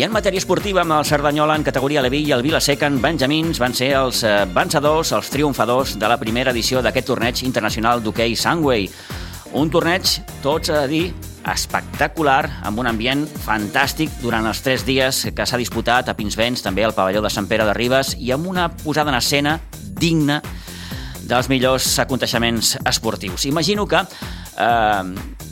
En matèria esportiva, amb el Cerdanyola en categoria Leví i el Vilaseca en Benjamins van ser els eh, vencedors, els triomfadors de la primera edició d'aquest torneig internacional d'hoquei Sunway. Un torneig, tots a dir, espectacular, amb un ambient fantàstic durant els tres dies que s'ha disputat a Pinsbens, també al pavelló de Sant Pere de Ribes, i amb una posada en escena digna dels millors aconteixements esportius. Imagino que eh,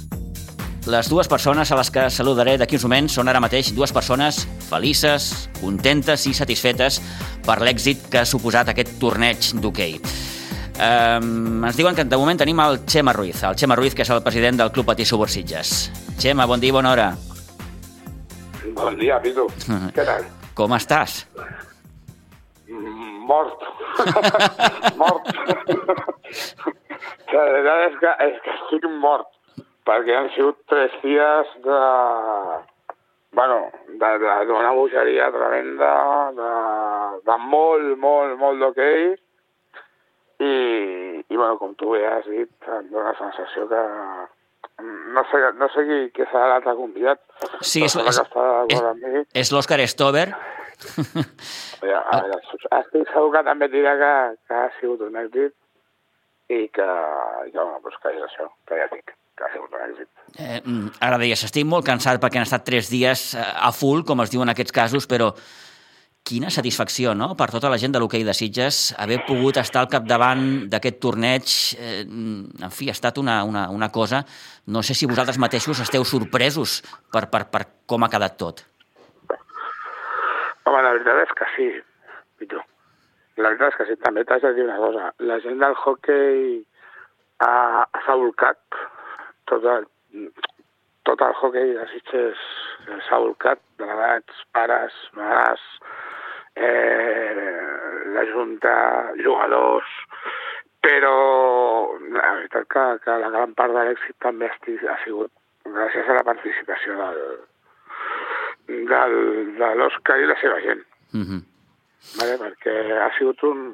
les dues persones a les que saludaré d'aquí uns moments són ara mateix dues persones felices, contentes i satisfetes per l'èxit que ha suposat aquest torneig d'hoquei. Um, ens diuen que de moment tenim el Xema Ruiz, el Xema Ruiz, que és el president del Club Patí Subursitges. Xema, bon dia i bona hora. Bon dia, Pitu. Què tal? Com estàs? Mort. mort. La veritat és que, és que estic mort, perquè han sigut tres dies de... Bueno, d'una bogeria tremenda, de, de molt, molt, molt d'hoquei, i, i bueno, com tu bé has dit, em dóna la sensació que no sé, no sé qui, qui serà l'altre convidat. Sí, és, és, és, és l'Òscar Stover. Ja, a veure, estic segur que també dirà que, que ha sigut un èxit i que, i que, bueno, pues que és això, que ja dic, que ha sigut un èxit. Eh, ara deies, estic molt cansat perquè han estat tres dies eh, a full, com es diu en aquests casos, però quina satisfacció, no?, per tota la gent de l'hoquei de Sitges, haver pogut estar al capdavant d'aquest torneig. Eh, en fi, ha estat una, una, una cosa... No sé si vosaltres mateixos esteu sorpresos per, per, per com ha quedat tot. Home, la veritat és que sí. La veritat és que sí, també t'has de dir una cosa. La gent del hockey s'ha volcat, tot el, tot el hockey de Sitges s'ha volcat, delegats, pares, mares, eh, la Junta, jugadors, però la veritat que, que la gran part de l'èxit també ha sigut gràcies a la participació del, del, de l'Òscar i la seva gent. Mm -hmm. Vale? Perquè ha sigut un,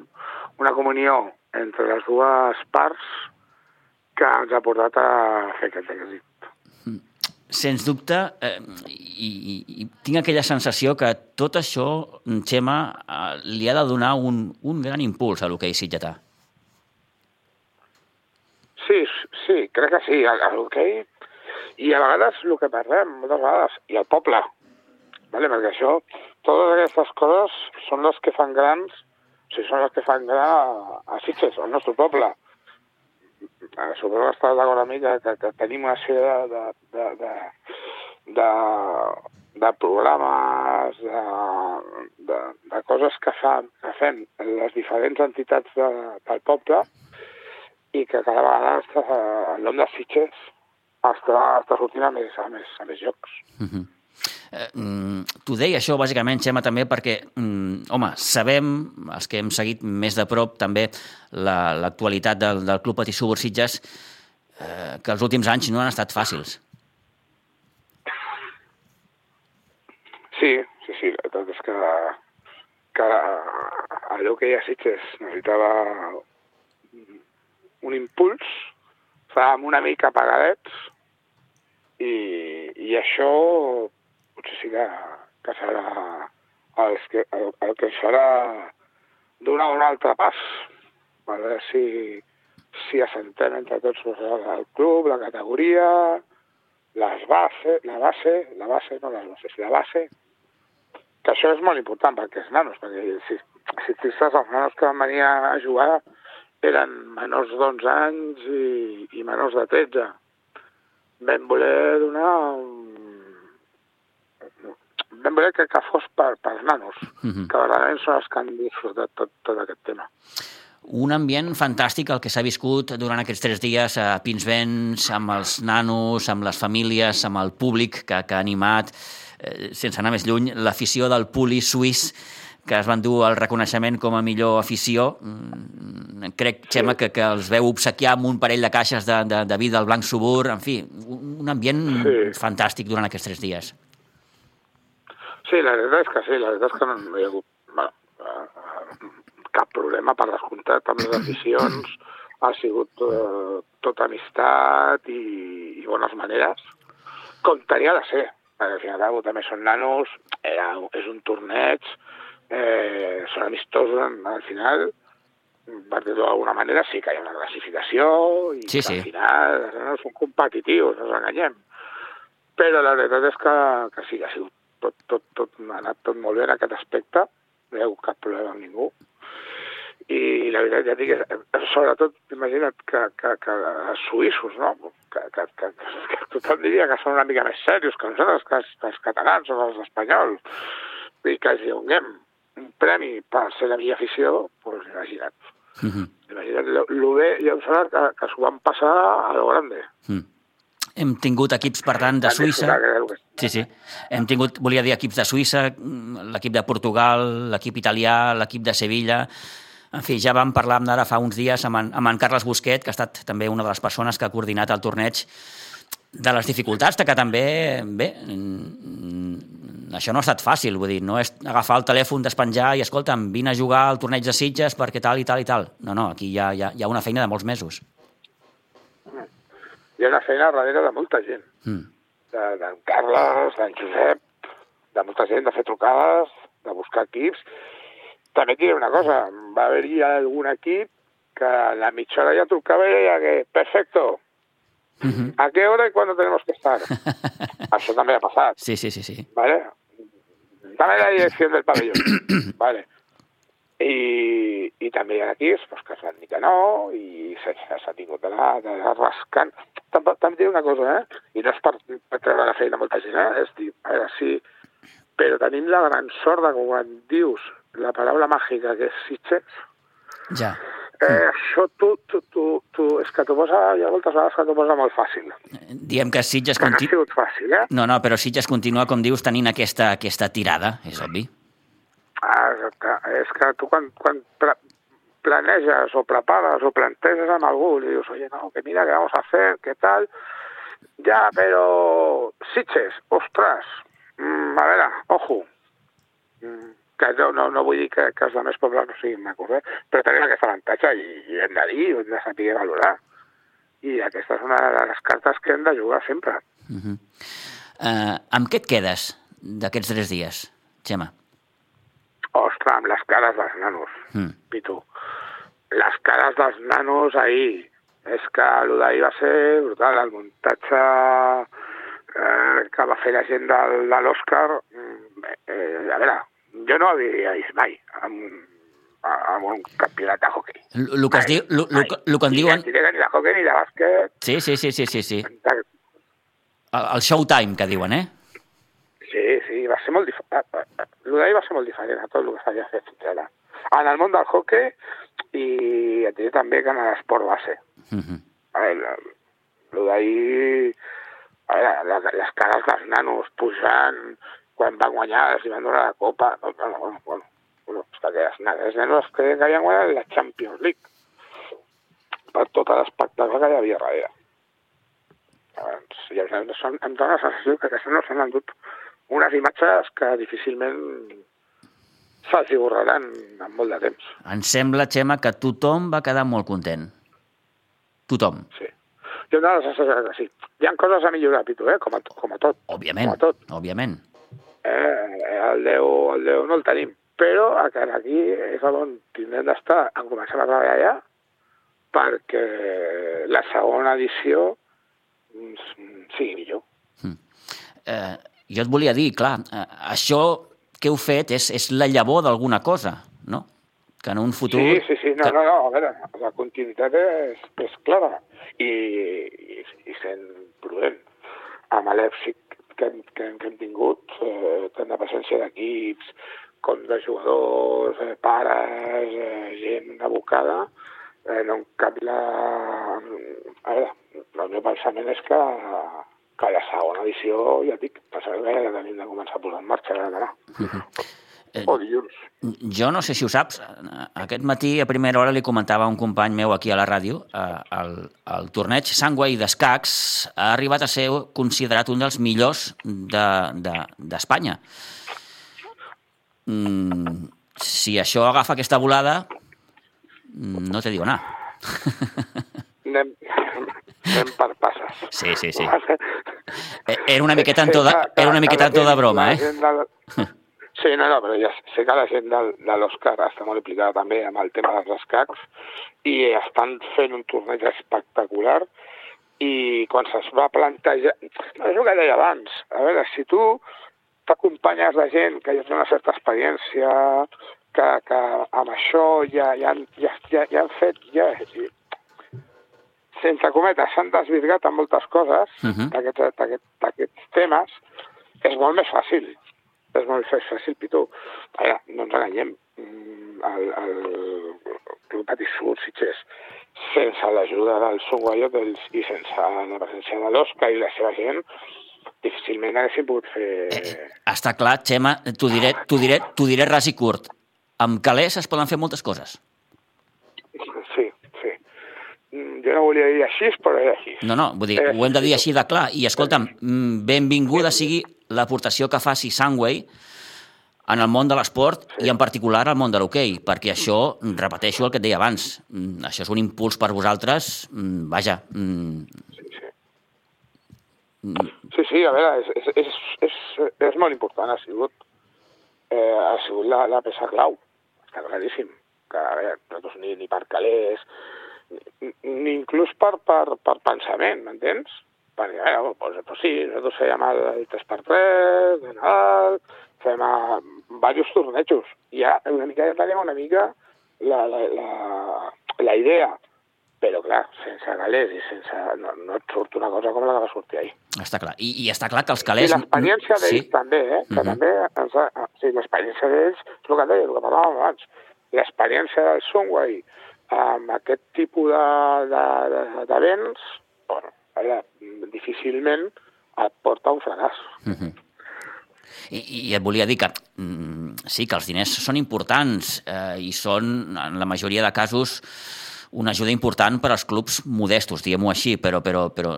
una comunió entre les dues parts que ens ha portat a fer aquest èxit. Sens dubte, eh, i, i, i tinc aquella sensació que tot això, Xema, eh, li ha de donar un, un gran impuls a l'hoquei sitgetà. Sí, sí, crec que sí, a, l'hoquei, i a vegades el que parlem, moltes vegades, i el poble, vale? perquè això, totes aquestes coses són les que fan grans, o sigui, són les que fan gran a, a Sitges, al nostre poble suposo que estàs d'acord amb mi que, que, que tenim una sèrie de, de, de, de, de programes, de, de, de coses que, fa, que fem les diferents entitats de, del poble i que cada vegada està, el nom de Sitges està, està sortint a més, a més, a més jocs. Uh -huh. Eh, mm, T'ho deia això, bàsicament, Xema, també perquè, mm, home, sabem, els que hem seguit més de prop també l'actualitat la, del, del Club Patí Subursitges, eh, que els últims anys no han estat fàcils. Sí, sí, sí, la veritat és que, que allò que hi ha Sitges necessitava un impuls, estàvem una mica apagadets i, i això potser sí que, que serà el que, el, el que serà donar un altre pas per veure si, si assentem entre tots el club, la categoria, les bases, la base, la base, no les bases, la base, que això és molt important perquè els nanos, perquè si, si et fixes, els nanos que van venir a jugar eren menors d'11 anys i, i menors de 13. Vam voler donar un vam voler que, que fos per, per nanos, uh -huh. que verdaderament són els que han disfrutat tot, tot aquest tema. Un ambient fantàstic el que s'ha viscut durant aquests tres dies a Pinsbens, amb els nanos, amb les famílies, amb el públic que, que ha animat, eh, sense anar més lluny, l'afició del Puli suís, que es van dur el reconeixement com a millor afició. Mm, crec, Xema, sí. que, que els veu obsequiar amb un parell de caixes de, de, de vida al Blanc Subur, en fi, un ambient sí. fantàstic durant aquests tres dies. Sí, la veritat és que sí, la veritat és que no, no hi ha hagut bueno, eh, cap problema per descomptat amb les aficions, ha sigut eh, tota amistat i, i bones maneres, com tenia de ser, al final també són nanos, era, és un torneig, eh, són amistosos al final, per dir-ho d'alguna manera, sí que hi ha una classificació i sí, sí. al final no són competitius, no ens enganyem. Però la veritat és que, que sí, que ha sigut tot, tot, tot, ha anat tot molt bé en aquest aspecte, no hi ha hagut cap problema amb ningú. I la veritat, ja dic, sobretot, imagina't que, que, que els suïssos, no? Que, que, que, que tothom diria que són una mica més serios que nosaltres, que els, que els catalans o els espanyols, i que els donem un premi per ser la millor afició, doncs imagina't. Mm -hmm. Imagina't, el bé, jo em sembla que, que s'ho van passar a lo grande. Mm. Hem tingut equips, per tant, de Suïssa... Sí, sí. Hem tingut, volia dir, equips de Suïssa, l'equip de Portugal, l'equip italià, l'equip de Sevilla... En fi, ja vam parlar d'ara fa uns dies amb en, amb en Carles Busquet, que ha estat també una de les persones que ha coordinat el torneig, de les dificultats, que també, bé, això no ha estat fàcil, vull dir, no és agafar el telèfon, despenjar i, escolta'm, vine a jugar al torneig de Sitges perquè tal i tal i tal. No, no, aquí hi ha, hi ha, hi ha una feina de molts mesos. Hi ha una feina darrere de molta gent. Mm. D'en de, Carles, d'en Josep, de molta gent, de fer trucades, de buscar equips. També et diré una cosa, va haver-hi algun equip que a la mitja hora ja trucava i deia que, perfecto, Uh -huh. ¿A qué hora y cuándo tenemos que estar? Això també ha passat. Sí, sí, sí. sí. ¿Vale? Dame la direcció del pavelló. vale. I, i també hi ha equips pues, que s'han dit que no i s'ha tingut d'anar rascant. També, també diré una cosa, eh? I no és per, per treure la feina a molta gent, eh? És dir, a veure, sí, però tenim la gran sort de quan dius la paraula màgica que és Sitges, ja. Eh, això tu, tu, tu, tu, és que t'ho posa, hi ha moltes vegades que t'ho posa molt fàcil. Diem que Sitges... Que no ha sigut fàcil, eh? No, no, però Sitges continua, com dius, tenint aquesta, aquesta tirada, és obvi. Exacte. És que tu quan, quan planeges o prepares o planteges amb algú i dius, oye, no, que mira, que vamos a hacer, que tal... Ja, però Sitges, ostres, mm, a veure, ojo, mm, que no, no, no vull dir que, que els altres pobles no siguin macos, eh? però tenim aquest avantatge i, i hem de dir, hem de saber valorar. I aquesta és una de les cartes que hem de jugar sempre. Uh -huh. uh, amb què et quedes d'aquests tres dies, Xema? Ostres, amb les cares dels nanos, mm. Pitu. Les cares dels nanos ahir. És que el d'ahir va ser brutal, el muntatge eh, que va fer la gent de, de l'Òscar. Eh, a veure, jo no havia vist mai amb, amb un campionat de hockey. El que es diu... El que en diuen... Ni de, ni de hockey ni de bàsquet. Sí, sí, sí, sí, sí. sí. El, el showtime, que diuen, eh? Sí, sí, va ser molt diferent. El d'ahir va ser molt diferent a tot el que s'havia fet fins ara. En el món del hockey i et diré també que en l'esport base. Uh -huh. A veure, el d'ahir... A veure, les cares dels nanos pujant, quan van guanyar, els van donar la copa. No, no, bueno, bueno, bueno, és que les, les nenes que havien guanyat la Champions League per tot l'espectacle que hi havia darrere. Llavors, llavors em, em dóna la sensació que aquestes no s'han endut unes imatges que difícilment se'ls borraran en molt de temps. Em sembla, Xema, que tothom va quedar molt content. Tothom. Sí. Jo dóna la sensació que sí. Hi ha coses a millorar, Pitu, eh? com, a, com a tot. Òbviament, com a tot. òbviament. Eh, el 10, el 10 no el tenim, però aquí és on tindrem d'estar en començar a treballar ja perquè la segona edició sigui millor. Mm. Eh, jo et volia dir, clar, eh, això que heu fet és, és la llavor d'alguna cosa, no? Que en un futur... Sí, sí, sí, no, no, no, a veure, la continuïtat és, és clara i, i, i sent prudent. Amb l'èxit que, hem, que, que hem tingut, eh, tant de presència d'equips com de jugadors, eh, pares, eh, gent abocada, eh, no em cap la... A veure, el meu pensament és que, que la segona edició, ja dic, passarà que ja tenim de començar a posar en marxa. Uh -huh. Eh, o dilluns. Jo no sé si ho saps, aquest matí a primera hora li comentava un company meu aquí a la ràdio, eh, el, el torneig Sangway d'escacs ha arribat a ser considerat un dels millors d'Espanya. De, de, mm, si això agafa aquesta volada, no te digo nada. Anem, anem per passes. Sí, sí, sí. Eh, era una miqueta en to de, era una miqueta en to de broma, eh? Del... Sí, no, no, però ja sé que la gent de, de l'Òscar està molt implicada també amb el tema dels escacs i estan fent un torneig espectacular i quan se'ls va plantejar... No, és el que deia abans. A veure, si tu t'acompanyes de gent que ja té una certa experiència, que, que amb això ja, ja, ja, ja, ja han fet... Ja, sense cometes, s'han desvirgat en moltes coses uh -huh. d'aquests temes, és molt més fàcil. És molt més fàcil, Pitu. Ara, no ens enganyem. Mm, el, el Club Sud, Sitges, sense l'ajuda del Sunguayo i sense la presència de l'Oscar i la seva gent, difícilment haguéssim pogut fer... Eh, està clar, Xema, t'ho diré, diré, diré ras i curt. Amb calés es poden fer moltes coses. Sí, sí. Jo no volia dir així, però és així. No, no, vull dir, eh, ho hem de dir així de clar. I escolta'm, mm, benvinguda sigui l'aportació que faci Sunway en el món de l'esport i en particular al món de l'hoquei, perquè això, repeteixo el que et deia abans, mm, això és un impuls per vosaltres, mm, vaja... Sí, sí. Sí, sí, a veure, és, és, és, és, és molt important, ha sigut, eh, ha sigut la, la peça clau, està claríssim, que a veure, nosaltres ni, ni per calés, ni, inclús per, per, per pensament, m'entens? Perquè, a veure, doncs, doncs sí, nosaltres fèiem el, el 3x3, de Nadal, fem a diversos tornejos. I ja una mica ja tenim una mica la, la, la, la idea, però clar, sense calés i sense... No, no et surt una cosa com la que va sortir ahir. Està clar. I, i està clar que els calés... I l'experiència d'ells sí. també, eh? Que uh -huh. també ens ha, sí, l'experiència d'ells, és el que deia, el que parlàvem abans, l'experiència del Sunway amb aquest tipus d'events, de, de, bueno, allà, difícilment et porta un fracàs. Uh -huh. I, I et volia dir que mm, sí, que els diners són importants eh, i són, en la majoria de casos, una ajuda important per als clubs modestos, diguem-ho així, però, però, però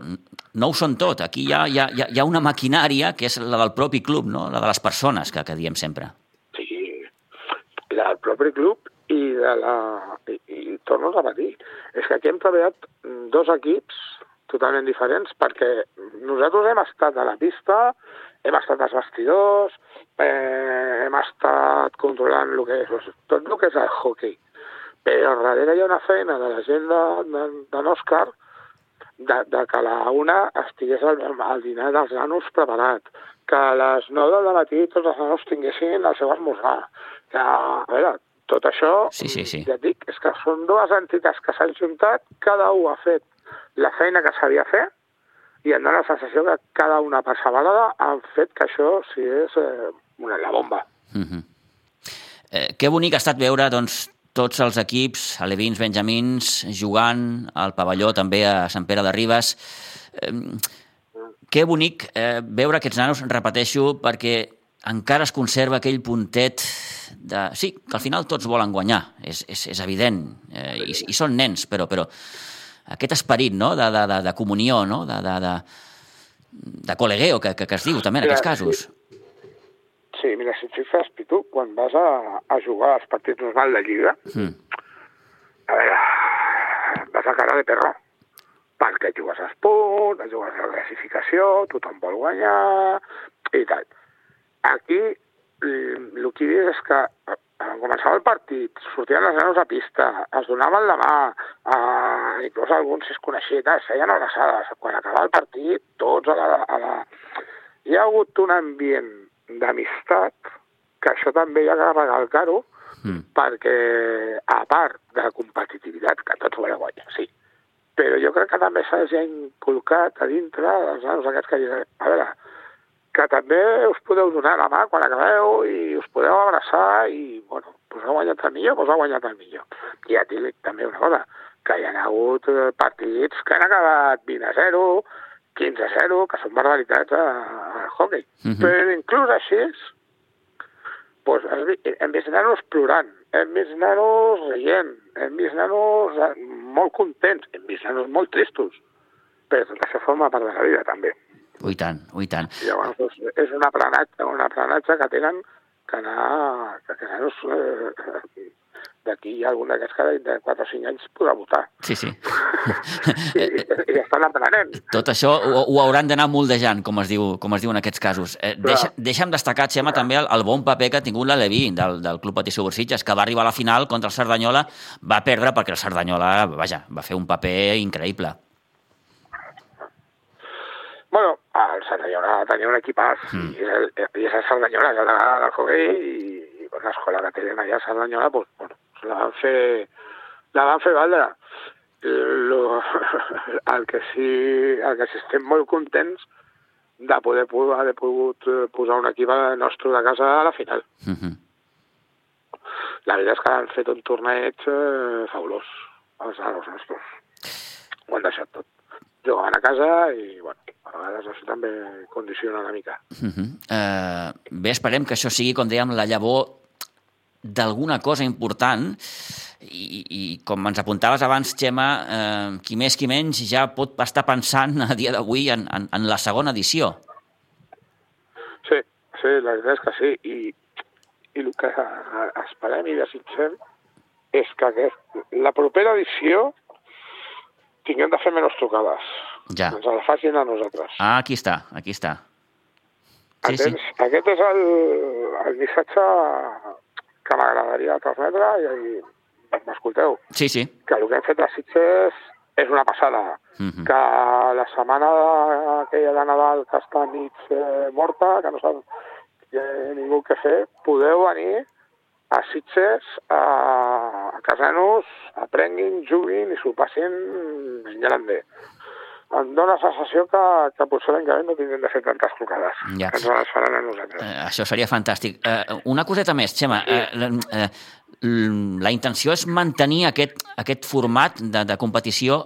no ho són tot. Aquí hi ha, hi, ha, hi ha una maquinària que és la del propi club, no? la de les persones, que, que diem sempre. Sí, la del propi club i de la... I, i torno a repetir, és que aquí hem treballat dos equips totalment diferents perquè nosaltres hem estat a la pista, hem estat als vestidors, eh, hem estat controlant el que és, tot el que és el hockey. Però darrere hi ha una feina de la gent de, de, de l'Òscar de, de que la una estigués el, el dinar dels nanos preparat, que a les 9 del matí tots els nanos tinguessin el seu esmorzar. Que, a veure, tot això, sí, sí, sí. ja dic, és que són dues entitats que s'han juntat, cada un ha fet la feina que sabia fer i em dóna la sensació que cada una per separada han fet que això sigués eh, una, la bomba. Uh mhm. -huh. eh, que bonic ha estat veure doncs, tots els equips, alevins, benjamins, jugant al pavelló també a Sant Pere de Ribes. Eh, que bonic eh, veure aquests nanos, repeteixo, perquè encara es conserva aquell puntet de... Sí, que al final tots volen guanyar, és, és, és evident, eh, i, i són nens, però, però aquest esperit no? de, de, de, de comunió, no? de, de, de, de col·legueo, que, que, que es diu també en mira, aquests casos. Sí. sí, mira, si et fixes, Pitu, quan vas a, a jugar als partits normals de Lliga, mm. a veure, vas a cara de perro, perquè jugues a esport, jugues a la classificació, tothom vol guanyar, i tal. Aquí, el que dius és que començava el partit, sortien les nanos a pista, es donaven la mà, eh, inclús alguns es coneixien, es feien abraçades. Quan acabava el partit, tots a la, a la... Hi ha hagut un ambient d'amistat, que això també hi ha que recalcar-ho, mm. perquè, a part de la competitivitat, que tots volem guanyar, sí, però jo crec que també s'ha inculcat a dintre dels nanos aquests que diuen, a veure, que també us podeu donar la mà quan acabeu i us podeu abraçar i, bueno, pues ha guanyat el millor, pues ha guanyat el millor. I ja et dic també una cosa, que hi ha hagut eh, partits que han acabat 20 a 0, 15 a 0, que són barbaritats al hockey. Uh -huh. Però inclús així, pues, hem vist nanos plorant, hem vist nanos rient, hem vist nanos eh, molt contents, hem vist nanos molt tristos, però tot això forma part de la vida també. Ui tant, ui tant. I llavors doncs, és un aprenatge, un aprenatge que tenen que anar, que, que nanos, eh, d'aquí hi ha algun d'aquests que de 4 o 5 anys podrà votar. Sí, sí. I, i estan aprenent. Tot això ho, ho hauran d'anar moldejant, com es diu, com es diu en aquests casos. Eh, deixa, deixa'm destacar, Xema, Clar. també el, el bon paper que ha tingut la Leví del, del Club Patí Bursitges, que va arribar a la final contra el Cerdanyola, va perdre perquè el Cerdanyola, vaja, va fer un paper increïble. Bueno, el Cerdanyola tenia un equipàs mm. i, el, i és el Cerdanyola, que era del hockey i, i l'escola que tenen allà a Cerdanyola, pues, bueno, la van fer, la van fer valdre. Lo, el, que sí, el que sí estem molt contents de poder haver pogut eh, posar un equip nostre de casa a la final. Mm -hmm. La veritat és que han fet un torneig eh, fabulós, els, els nostres. Ho han deixat tot. Jugant a casa i, bueno, a vegades això també condiciona una mica. Uh -huh. uh, bé, esperem que això sigui, com dèiem, la llavor d'alguna cosa important i, i com ens apuntaves abans, Xema, eh, qui més qui menys ja pot estar pensant a dia d'avui en, en, en la segona edició. Sí, sí, la veritat és que sí. I, i el que esperem i desitgem és que aquest, la propera edició tinguem de fer menys trucades. Ja. Ens la facin a nosaltres. Ah, aquí està, aquí està. Sí, sí. Aquest és el, el missatge que m'agradaria transmetre i, i m'escolteu. Sí, sí. Que el que hem fet a Sitges és una passada. Mhm. -huh. Que la setmana aquella de Nadal que està mig eh, morta, que no sap eh, ningú què fer, podeu venir a Sitges, a, a Casanos, aprenguin, juguin i s'ho passin en grande. Em dóna la sensació que, que potser l'any que ve no tindrem de fer tantes trucades, ja. que ens les faran a nosaltres. Eh, això seria fantàstic. Eh, una coseta més, Xema. Sí. Eh, eh, la intenció és mantenir aquest, aquest format de, de competició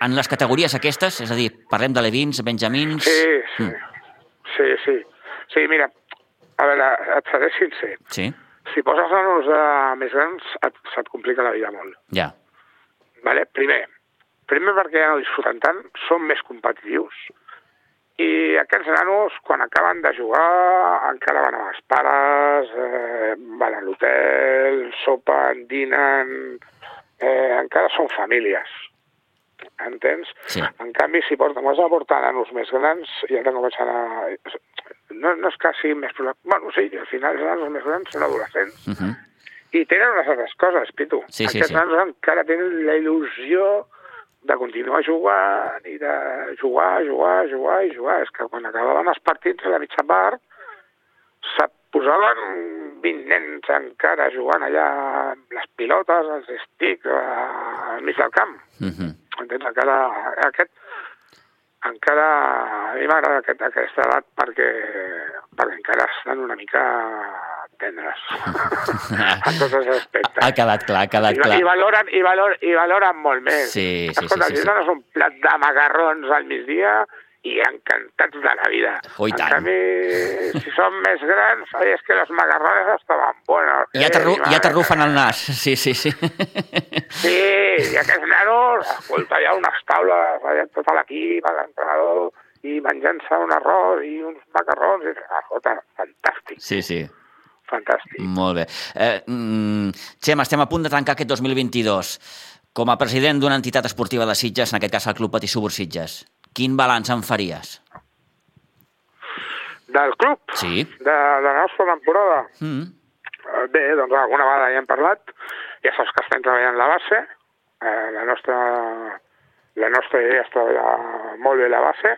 en les categories aquestes? És a dir, parlem de levins, benjamins... Sí, sí. Mm. Sí, sí. Sí, mira, a veure, et seré sincer. Sí si poses nanos de més grans, et, se't complica la vida molt. Ja. Vale? Primer, primer perquè ja no disfruten tant, són més competitius, i aquests nanos, quan acaben de jugar, encara van amb els pares, eh, van a l'hotel, sopen, dinen, eh, encara són famílies. Entens? Sí. En canvi, si porten, vas a portar nanos més grans, ja te comencen a no, no és que siguin més... Bueno, sí, al final els nanos més grans són adolescents. Uh -huh. I tenen unes altres coses, Pitu. Sí, Aquests sí, sí. nanos encara tenen la il·lusió de continuar jugant i de jugar, jugar, jugar i jugar. És que quan acabaven els partits a la mitja part se posaven 20 nens encara jugant allà amb les pilotes, els estics, al mig del camp. Uh -huh. Entens? Encara aquest encara a mi m'agrada aquest, aquesta edat perquè, perquè encara estan una mica tendres en tots els aspectes. Ha quedat clar, ha quedat I, clar. I valoren, i, valor, i valoren molt més. Sí, sí, Escolta, sí, sí, si sí. un plat de macarrons al migdia i encantats de la vida. Oh, en canvi, si són més grans, és que les macarrones estaven bones. Ja eh? t'arrufen el nas, sí, sí, sí. Sí, i aquests nanos, escolta, hi ha unes taules, allà tot l'equip, l'entrenador, i menjant-se un arròs i uns macarrons, i, escolta, fantàstic. Sí, sí. Fantàstic. Molt bé. Eh, mm, Xem, estem a punt de tancar aquest 2022. Com a president d'una entitat esportiva de Sitges, en aquest cas el Club Patí Subur Sitges, quin balanç en faries? Del club? Sí. De, de la nostra temporada? Mm. Bé, doncs alguna vegada ja hem parlat. Ja saps que estem treballant la base. Eh, la, nostra, la nostra idea és treballar molt bé la base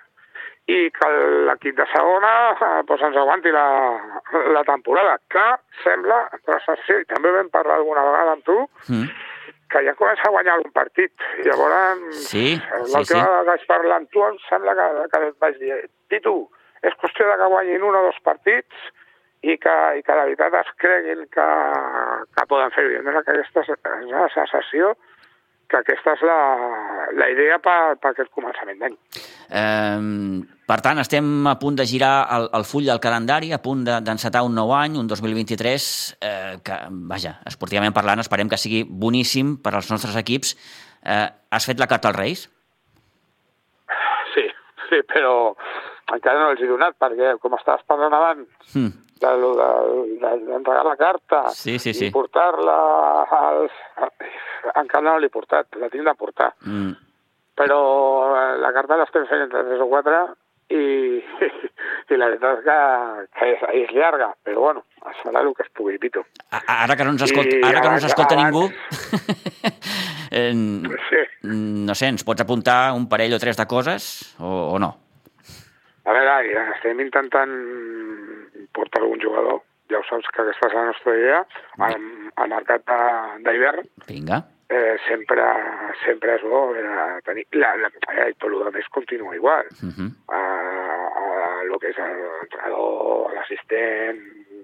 i que l'equip de segona eh, doncs ens aguanti la, la temporada, que sembla, però sí, també vam parlar alguna vegada amb tu, mm que ja comença a guanyar un partit. Llavors, sí, l'última sí, sí. vaig parlar amb tu em sembla que, que et vaig dir Titu, és qüestió de que guanyin un o dos partits i que, i que la veritat es creguin que, que poden fer-ho. I que aquesta és la sensació que aquesta és la, la idea per, per aquest començament d'any. Eh, per tant, estem a punt de girar el, el full del calendari, a punt d'encetar de, un nou any, un 2023, eh, que, vaja, esportivament parlant, esperem que sigui boníssim per als nostres equips. Eh, has fet la carta als Reis? Sí, sí, però encara no els he donat, perquè com estaves parlant abans Mm. de lo de- de- d'entregar la carta Sí, sí, sí. i portar-la als... encara no l'he portat, la tinc de portar. Mm. Però eh, la carta l'estem fent entre tres o quatre i, i la veritat és que, que és, és llarga, però bueno, es farà el que es pugui, Pito. Ara que no ens escolta, I ara que no ens escolta abans- ningú, eh, Sí. no sé, ens pots apuntar un parell o tres de coses o, o no? A veure, estem intentant portar algun jugador. Ja ho saps que aquesta és la nostra idea. Al, al mercat d'hivern Vinga. eh, sempre, sempre és bo eh, tenir... La, la, eh, tot el més continua igual. Uh -huh. a, a lo que és l'entrenador, l'assistent,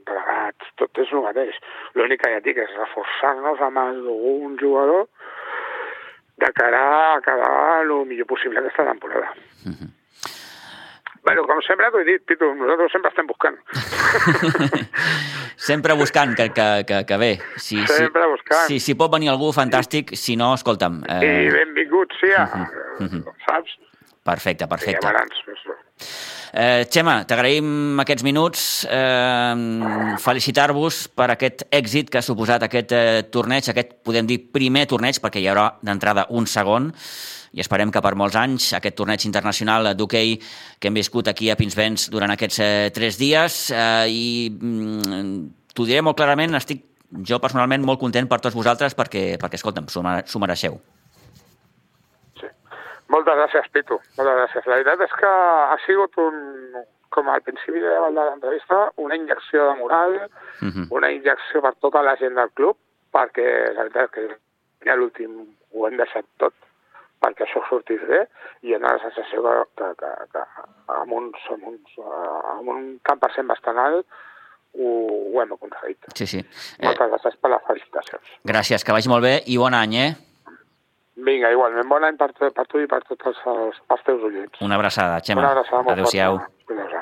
delegats, tot és el mateix. L'únic que ja dic és reforçar-nos amb algun jugador de cara a acabar el millor possible aquesta temporada. Uh -huh. Bueno, com sempre t'ho he dit, Pitu, nosaltres sempre estem buscant. Sempre buscant que, que, que, que bé. Si, Sempre si, buscant. Si, si pot venir algú, fantàstic. Si no, escolta'm. I Eh, benvingut, sí, a, Mhm. saps? perfecte, I perfecte. Eh, Xema, t'agraïm aquests minuts, eh, felicitar-vos per aquest èxit que ha suposat aquest eh, torneig, aquest, podem dir, primer torneig, perquè hi haurà d'entrada un segon, i esperem que per molts anys aquest torneig internacional d'hoquei que hem viscut aquí a Pinsbens durant aquests eh, tres dies, eh, i mm, t'ho diré molt clarament, estic jo personalment molt content per tots vosaltres perquè, perquè escolta'm, s'ho mere- s'ho mereixeu. Sí. Moltes gràcies, Pitu. Moltes gràcies. La veritat és que ha sigut un, com al principi de l'entrevista, una injecció de moral, Mhm. una injecció per tota la gent del club, perquè la veritat és que l'últim ho hem deixat tot perquè això sortís bé i en la sensació que, que, que, que amb, uns, amb, uns, eh, amb un camp per cent bastant alt ho, ho hem aconseguit. Sí, sí. Eh, Moltes gràcies per les felicitacions. gràcies, que vagi molt bé i bon any, eh? Vinga, igualment, bon any per, per tu i per tots els, els teus oients. Una abraçada, Xema. Una abraçada molt Adéu-siau. forta.